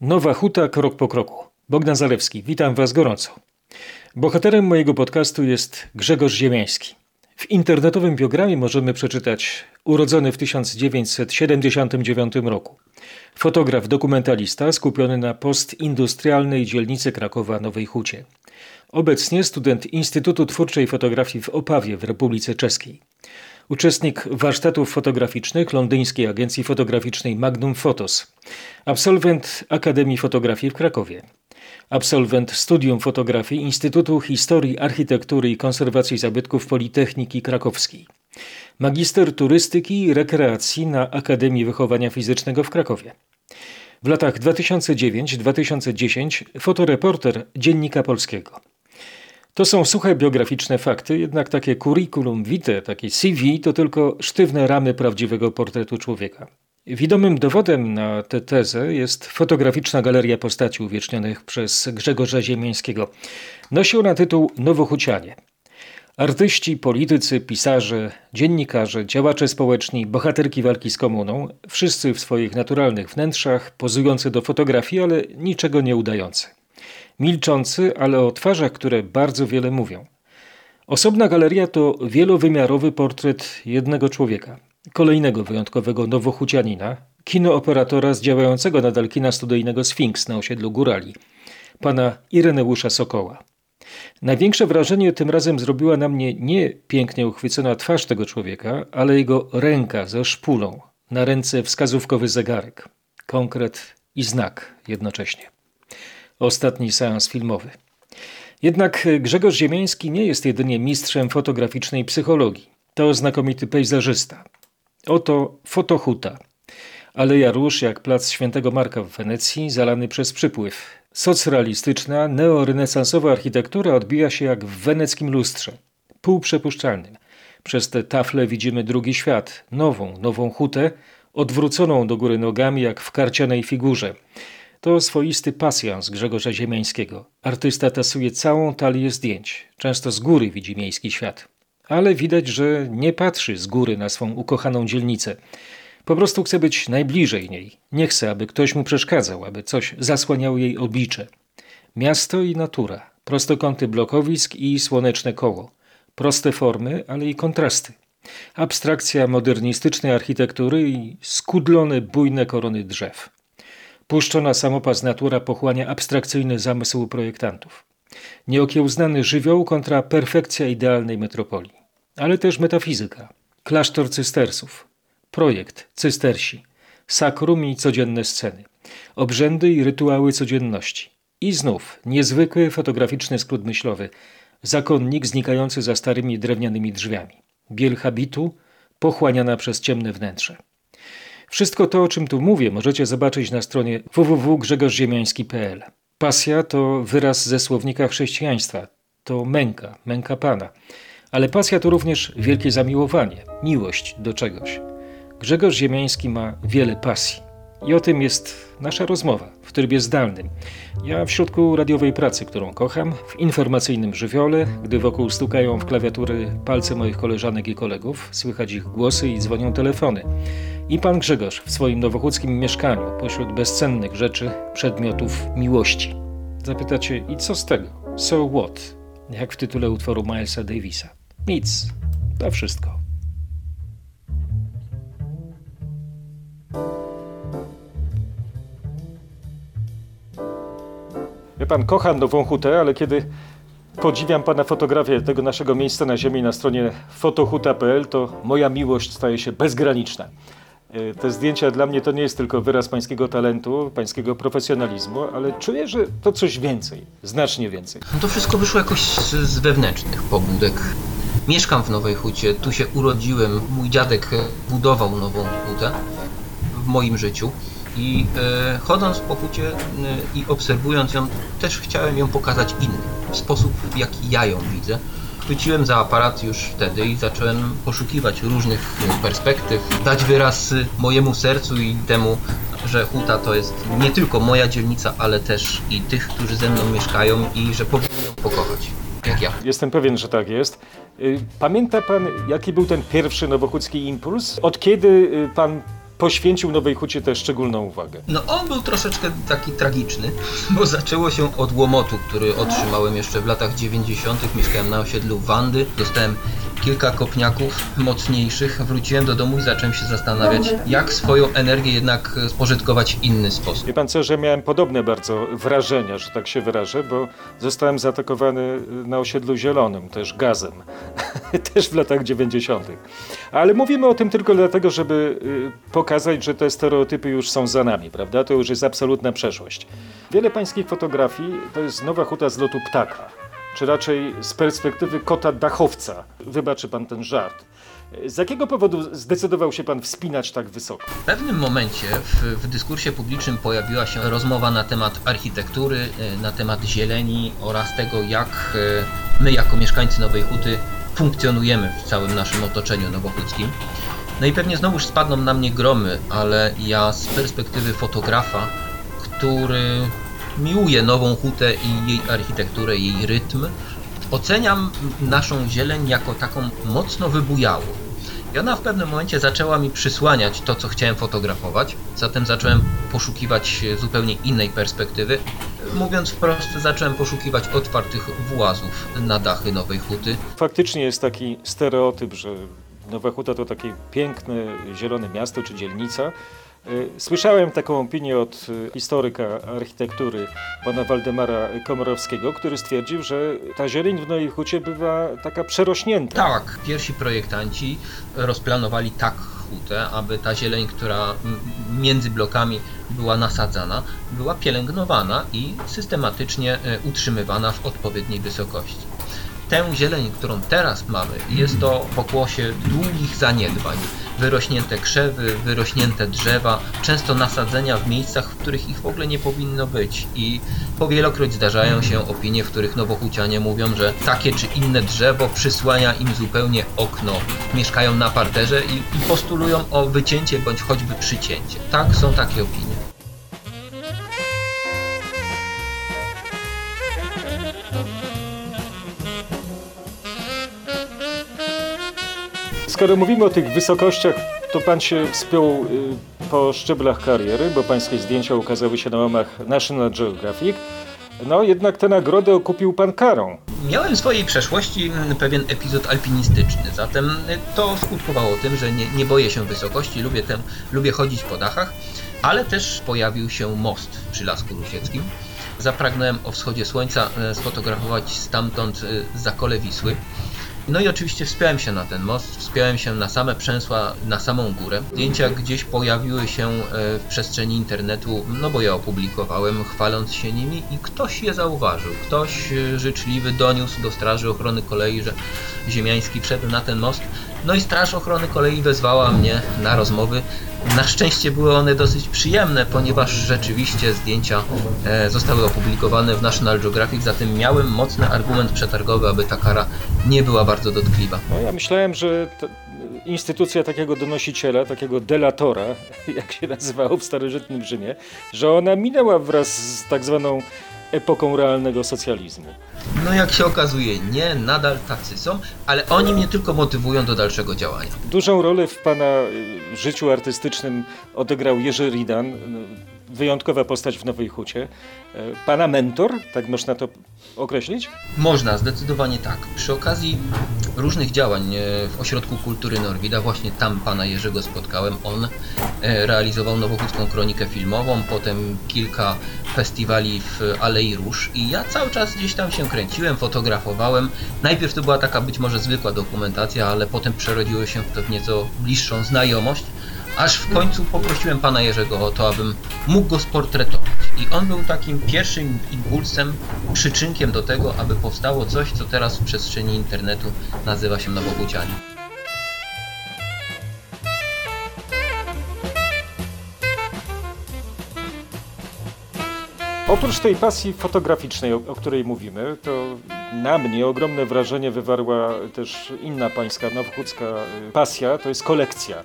Nowa Huta krok po kroku. Bogdan Zalewski, witam Was gorąco. Bohaterem mojego podcastu jest Grzegorz Ziemiański. W internetowym biogramie możemy przeczytać urodzony w 1979 roku. Fotograf dokumentalista skupiony na postindustrialnej dzielnicy Krakowa Nowej Hucie. Obecnie student Instytutu Twórczej Fotografii w Opawie w Republice Czeskiej. Uczestnik warsztatów fotograficznych londyńskiej agencji fotograficznej Magnum Photos. Absolwent Akademii Fotografii w Krakowie. Absolwent Studium Fotografii Instytutu Historii, Architektury i Konserwacji Zabytków Politechniki Krakowskiej. Magister Turystyki i Rekreacji na Akademii Wychowania Fizycznego w Krakowie. W latach 2009-2010 fotoreporter Dziennika Polskiego. To są suche biograficzne fakty, jednak takie curriculum vitae, takie CV to tylko sztywne ramy prawdziwego portretu człowieka. Widomym dowodem na tę tezę jest fotograficzna galeria postaci uwiecznionych przez Grzegorza Ziemiańskiego. Nosi ona tytuł Nowochucianie. Artyści, politycy, pisarze, dziennikarze, działacze społeczni, bohaterki walki z komuną, wszyscy w swoich naturalnych wnętrzach, pozujący do fotografii, ale niczego nie udający. Milczący, ale o twarzach, które bardzo wiele mówią. Osobna galeria to wielowymiarowy portret jednego człowieka, kolejnego wyjątkowego nowochucianina, kinooperatora z działającego nadal kina studyjnego Sfinks na osiedlu Górali, pana Ireneusza Sokoła. Największe wrażenie tym razem zrobiła na mnie nie pięknie uchwycona twarz tego człowieka, ale jego ręka ze szpulą, na ręce wskazówkowy zegarek, konkret i znak jednocześnie. Ostatni seans filmowy. Jednak Grzegorz Ziemiański nie jest jedynie mistrzem fotograficznej psychologii. To znakomity pejzażysta. Oto fotohuta. Aleja Róż jak plac Świętego Marka w Wenecji, zalany przez przypływ. Socrealistyczna, neorenesansowa architektura odbija się jak w weneckim lustrze, półprzepuszczalnym. Przez te tafle widzimy drugi świat, nową, nową hutę, odwróconą do góry nogami jak w karcianej figurze. To swoisty pasjans Grzegorza Ziemiańskiego. Artysta tasuje całą talię zdjęć. Często z góry widzi miejski świat. Ale widać, że nie patrzy z góry na swą ukochaną dzielnicę. Po prostu chce być najbliżej niej. Nie chce, aby ktoś mu przeszkadzał, aby coś zasłaniało jej oblicze. Miasto i natura, prostokąty blokowisk i słoneczne koło. Proste formy, ale i kontrasty. Abstrakcja modernistycznej architektury i skudlone, bujne korony drzew. Puszczona samopas natura pochłania abstrakcyjny zamysł projektantów. Nieokiełznany żywioł kontra perfekcja idealnej metropolii. Ale też metafizyka. Klasztor cystersów. Projekt cystersi. Sakrum i codzienne sceny. Obrzędy i rytuały codzienności. I znów niezwykły fotograficzny skrót myślowy. Zakonnik znikający za starymi drewnianymi drzwiami. Biel habitu pochłaniana przez ciemne wnętrze. Wszystko to, o czym tu mówię, możecie zobaczyć na stronie www.grzegorziemiański.pl. Pasja to wyraz ze słownika chrześcijaństwa. To męka, męka Pana. Ale pasja to również wielkie zamiłowanie, miłość do czegoś. Grzegorz Ziemiański ma wiele pasji. I o tym jest nasza rozmowa w trybie zdalnym. Ja w środku radiowej pracy, którą kocham, w informacyjnym żywiole, gdy wokół stukają w klawiatury palce moich koleżanek i kolegów, słychać ich głosy i dzwonią telefony. I pan Grzegorz w swoim nowochódzkim mieszkaniu, pośród bezcennych rzeczy, przedmiotów miłości. Zapytacie, i co z tego? So what? Jak w tytule utworu Milesa Davisa. Nic. To wszystko. Wie pan, kocham Nową Hutę, ale kiedy podziwiam pana fotografię tego naszego miejsca na ziemi na stronie fotohuta.pl, to moja miłość staje się bezgraniczna. E, te zdjęcia dla mnie to nie jest tylko wyraz pańskiego talentu, pańskiego profesjonalizmu, ale czuję, że to coś więcej, znacznie więcej. No to wszystko wyszło jakoś z, z wewnętrznych pobudek. Mieszkam w Nowej Hucie, tu się urodziłem. Mój dziadek budował Nową Hutę w moim życiu. I e, chodząc po hucie e, i obserwując ją, też chciałem ją pokazać innym, sposób w jaki ja ją widzę. Chwyciłem za aparat już wtedy i zacząłem poszukiwać różnych e, perspektyw, dać wyraz y, mojemu sercu i temu, że Huta to jest nie tylko moja dzielnica, ale też i tych, którzy ze mną mieszkają i że powinien ją pokochać, jak ja. Jestem pewien, że tak jest. Y, Pamięta pan, jaki był ten pierwszy nowochódzki impuls? Od kiedy pan poświęcił Nowej Hucie tę szczególną uwagę? No on był troszeczkę taki tragiczny, bo zaczęło się od łomotu, który otrzymałem jeszcze w latach 90. Mieszkałem na osiedlu Wandy, dostałem kilka kopniaków mocniejszych, wróciłem do domu i zacząłem się zastanawiać, jak swoją energię jednak spożytkować w inny sposób. Wie pan co, że miałem podobne bardzo wrażenia, że tak się wyrażę, bo zostałem zaatakowany na osiedlu Zielonym, też gazem, też w latach 90. Ale mówimy o tym tylko dlatego, żeby y, pokazać, że te stereotypy już są za nami, prawda? To już jest absolutna przeszłość. Wiele pańskich fotografii to jest nowa huta z lotu ptaka, czy raczej z perspektywy kota dachowca. Wybaczy pan ten żart. Z jakiego powodu zdecydował się pan wspinać tak wysoko? W pewnym momencie w, w dyskursie publicznym pojawiła się rozmowa na temat architektury, e, na temat zieleni oraz tego, jak e, my jako mieszkańcy Nowej Huty funkcjonujemy w całym naszym otoczeniu nowochódzkim. No i pewnie znowuż spadną na mnie gromy, ale ja z perspektywy fotografa, który miłuje Nową Hutę i jej architekturę, jej rytm, oceniam naszą zieleń jako taką mocno wybujałą. I ona w pewnym momencie zaczęła mi przysłaniać to, co chciałem fotografować, zatem zacząłem poszukiwać zupełnie innej perspektywy. Mówiąc wprost, zacząłem poszukiwać otwartych włazów na dachy Nowej Huty. Faktycznie jest taki stereotyp, że Nowa Huta to takie piękne, zielone miasto czy dzielnica. Y, Słyszałem taką opinię od y, historyka architektury, pana Waldemara Komorowskiego, który stwierdził, że ta zieleń w Nowej Hucie bywa taka przerośnięta. Tak, pierwsi projektanci rozplanowali tak hutę, aby ta zieleń, która między blokami była nasadzana, była pielęgnowana i systematycznie e, utrzymywana w odpowiedniej wysokości. Tę zieleń, którą teraz mamy, jest to pokłosie długich zaniedbań. Wyrośnięte krzewy, wyrośnięte drzewa, często nasadzenia w miejscach, w których ich w ogóle nie powinno być. I powielokroć zdarzają się opinie, w których nowochucianie mówią, że takie czy inne drzewo przysłania im zupełnie okno. Mieszkają na parterze i, i postulują o wycięcie bądź choćby przycięcie. Tak, są takie opinie. Skoro mówimy o tych wysokościach, to pan się wspiął y, po szczeblach kariery, bo pańskie zdjęcia ukazały się na łamach National Geographic. No jednak tę nagrodę okupił pan karą. Miałem w swojej przeszłości mm, pewien epizod alpinistyczny, zatem y, to skutkowało tym, że nie, nie boję się wysokości, lubię, tem, lubię chodzić po dachach, ale też pojawił się most przy Lasku Rusieckim. Zapragnąłem o wschodzie słońca e, sfotografować stamtąd e, zakole Wisły. No i oczywiście wspiąłem się na ten most, wspiąłem się na same przęsła, na samą górę. Zdjęcia gdzieś pojawiły się e, w przestrzeni internetu, no bo ja opublikowałem, chwaląc się nimi i ktoś je zauważył. Ktoś e, życzliwy doniósł do Straży Ochrony Kolei, że Ziemiański wszedł na ten most. No i Straż Ochrony Kolei wezwała mnie na rozmowy. Na szczęście były one dosyć przyjemne, ponieważ rzeczywiście zdjęcia e, zostały opublikowane w National Geographic, zatem miałem mocny argument przetargowy, aby ta kara nie była bardzo dotkliwa. No, ja myślałem, że instytucja takiego donosiciela, takiego delatora, jak się nazywało w starożytnym Rzymie, że ona minęła wraz z tak zwaną epoką realnego socjalizmu. No jak się okazuje, nie, nadal tacy są, ale oni mnie tylko motywują do dalszego działania. Dużą rolę w pana y, życiu artystycznym odegrał Jerzy Ridan, y, wyjątkowa postać w Nowej Hucie. Y, Pana mentor, tak można to określić? Można, zdecydowanie tak. Przy okazji różnych działań e, w Ośrodku Kultury Norwida, właśnie tam pana Jerzego spotkałem. On e, realizował Nowochódzką Kronikę Filmową, potem kilka festiwali w Alei Róż i ja cały czas gdzieś tam się kręciłem, fotografowałem. Najpierw to była taka być może zwykła dokumentacja, ale potem przerodziło się w to w nieco bliższą znajomość. Aż w końcu poprosiłem pana Jerzego o to, abym mógł go sportretować. I on był takim pierwszym impulsem, przyczynkiem do tego, aby powstało coś, co teraz w przestrzeni internetu nazywa się Nowochódzianie. Oprócz tej pasji fotograficznej, o, o, której mówimy, to na mnie ogromne wrażenie wywarła też inna pańska nowochódzka y, pasja, to jest kolekcja.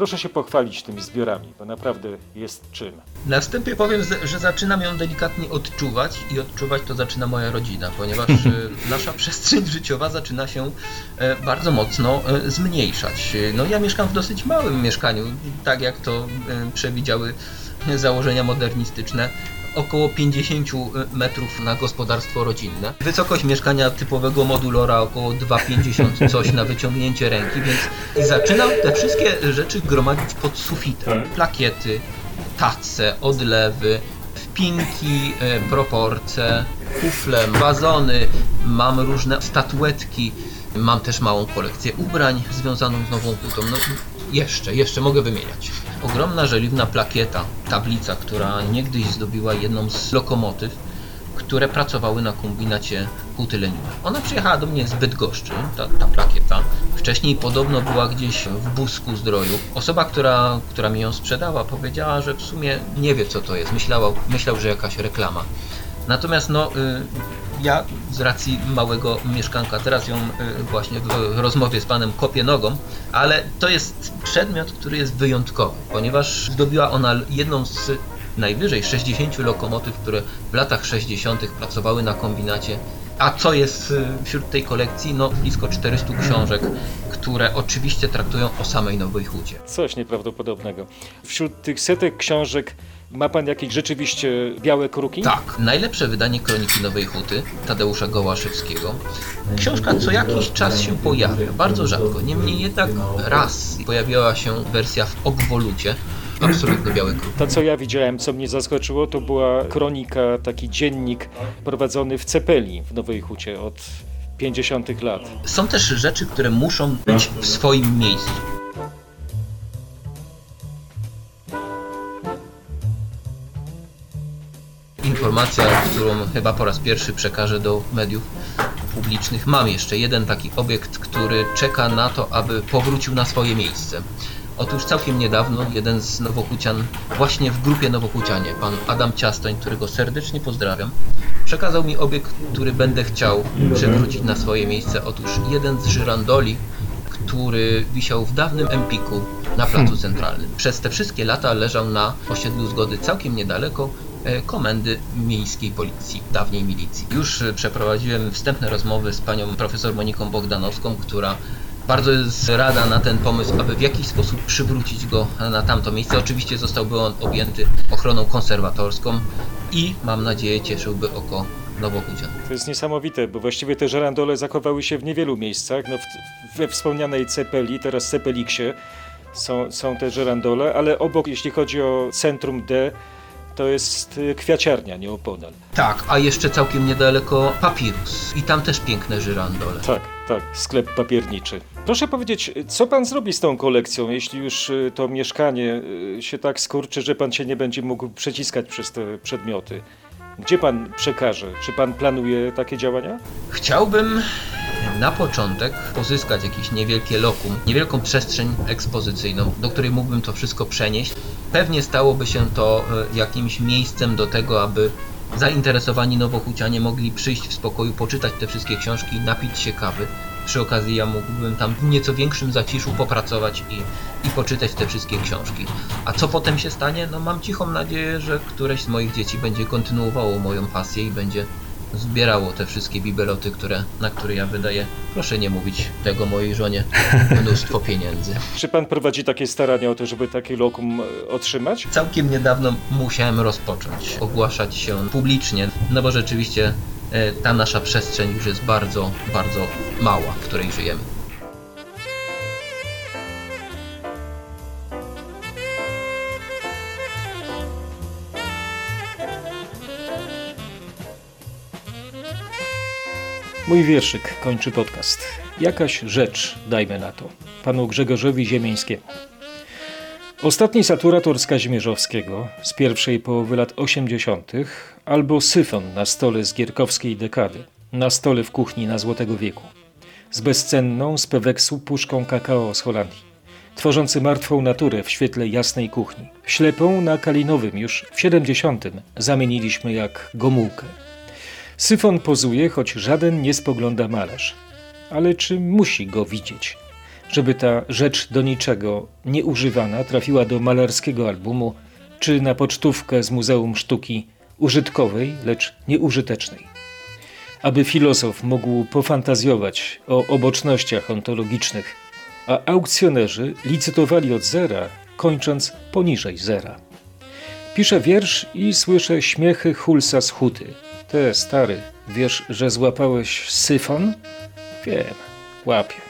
Proszę się pochwalić tymi zbiorami, bo naprawdę jest czym. Na wstępie powiem, że zaczynam ją delikatnie odczuwać i odczuwać to zaczyna moja rodzina, ponieważ y, nasza przestrzeń życiowa zaczyna się e, bardzo mocno e, zmniejszać. No ja mieszkam w dosyć małym mieszkaniu, tak jak to e, przewidziały założenia modernistyczne około 50 metrów na gospodarstwo rodzinne. Wysokość mieszkania typowego modulora około 2,50 coś na wyciągnięcie ręki, więc i zaczynam te wszystkie rzeczy gromadzić pod sufitem. Plakiety, tace, odlewy, wpinki, proporce, kufle, wazony, mam różne statuetki, mam też małą kolekcję ubrań związaną z nową hutą. No, jeszcze, jeszcze mogę wymieniać. Ogromna żeliwna plakieta, tablica, która niegdyś zdobiła jedną z lokomotyw, które pracowały na kombinacie huty leniwe. Ona przyjechała do mnie z Bydgoszczy, ta, ta plakieta. Wcześniej podobno była gdzieś w Busku Zdroju. Osoba, która, która mi ją sprzedała, powiedziała, że w sumie nie wie co to jest. Myślała, myślał, że jakaś reklama. Natomiast no, y, ja z racji małego mieszkanka teraz ją y, właśnie w rozmowie z panem kopię nogą, ale to jest przedmiot, który jest wyjątkowy, ponieważ zdobiła ona jedną z najwyżej 60 lokomotyw, które w latach 60. pracowały na kombinacie. A co jest y, wśród tej kolekcji? No blisko 400 książek, które oczywiście traktują o samej Nowej Hucie. Coś nieprawdopodobnego. Wśród tych setek książek ma pan jakieś rzeczywiście białe kruki? Tak. Najlepsze wydanie Kroniki Nowej Huty Tadeusza Gołaszewskiego. Książka co jakiś czas się pojawia, bardzo rzadko. Niemniej jednak raz pojawiała się wersja w obwolucie. Absolutny biały kruk. To, co ja widziałem, co mnie zaskoczyło, to była kronika, taki dziennik prowadzony w Cepeli w Nowej Hucie od 50 lat. Są też rzeczy, które muszą być w swoim miejscu. Informacja, którą chyba po raz pierwszy przekażę do mediów publicznych. Mam jeszcze jeden taki obiekt, który czeka na to, aby powrócił na swoje miejsce. Otóż całkiem niedawno jeden z Nowochucian, właśnie w grupie Nowochucianie, pan Adam Ciastoń, którego serdecznie pozdrawiam, przekazał mi obiekt, który będę chciał przywrócić na swoje miejsce. Otóż jeden z żyrandoli, który wisiał w dawnym Empiku na placu centralnym. Przez te wszystkie lata leżał na osiedlu Zgody całkiem niedaleko komendy miejskiej policji, dawniej milicji. Już przeprowadziłem wstępne rozmowy z panią profesor Moniką Bogdanowską, która bardzo jest rada na ten pomysł, aby w jakiś sposób przywrócić go na tamto miejsce. Oczywiście zostałby on objęty ochroną konserwatorską i mam nadzieję cieszyłby oko Nowochucian. To jest niesamowite, bo właściwie te żerandole zachowały się w niewielu miejscach. No, w, we wspomnianej Cepeli, teraz Cepeliksie są, są te żerandole, ale obok, jeśli chodzi o centrum D, to jest y, kwiaciarnia nieopodal. Tak, a jeszcze całkiem niedaleko Papirus i tam też piękne żyrandole. Tak, tak, sklep papierniczy. Proszę powiedzieć, co pan zrobi z tą kolekcją, jeśli już y, to mieszkanie y, się tak skurczy, że pan się nie będzie mógł przeciskać przez te przedmioty? Gdzie pan przekaże? Czy pan planuje takie działania? Chciałbym na początek pozyskać jakieś niewielkie lokum, niewielką przestrzeń ekspozycyjną, do której mógłbym to wszystko przenieść. Pewnie stałoby się to e, jakimś miejscem do tego, aby zainteresowani nowochucianie mogli przyjść w spokoju, poczytać te wszystkie książki, napić się kawy. Przy okazji ja mógłbym tam w nieco większym zaciszu popracować i, i poczytać te wszystkie książki. A co potem się stanie? No mam cichą nadzieję, że któreś z moich dzieci będzie kontynuowało moją pasję i będzie zbierało te wszystkie bibeloty, które, na które ja wydaję, proszę nie mówić tego mojej żonie, mnóstwo pieniędzy. Czy pan prowadzi takie starania o to, żeby takie lokum e, otrzymać? Całkiem niedawno musiałem rozpocząć, ogłaszać się publicznie, no bo rzeczywiście e, ta nasza przestrzeń już jest bardzo, bardzo mała, w której żyjemy. Mój wierszyk kończy podcast. Jakaś rzecz, dajmy na to, panu Grzegorzowi Ziemińskiemu. Ostatni saturator z Kazimierzowskiego z pierwszej połowy lat 80. albo syfon na stole z gierkowskiej dekady, na stole w kuchni na Złotego Wieku, z bezcenną z Peweksu puszką kakao z Holandii. tworzący martwą naturę w świetle jasnej kuchni. Ślepą na kalinowym już w 70. zamieniliśmy jak gomułkę. Syfon pozuje, choć żaden nie spogląda malarz. Ale czy musi go widzieć? Żeby ta rzecz do niczego nieużywana trafiła do malarskiego albumu, czy na pocztówkę z Muzeum Sztuki użytkowej, lecz nieużytecznej. Aby filozof mógł pofantazjować o obocznościach ontologicznych, a aukcjonerzy licytowali od zera, kończąc poniżej zera. Piszę wiersz i słyszę śmiechy Hulsa z huty. Te stary, wiesz, że złapałeś syfon? Wiem, łapię.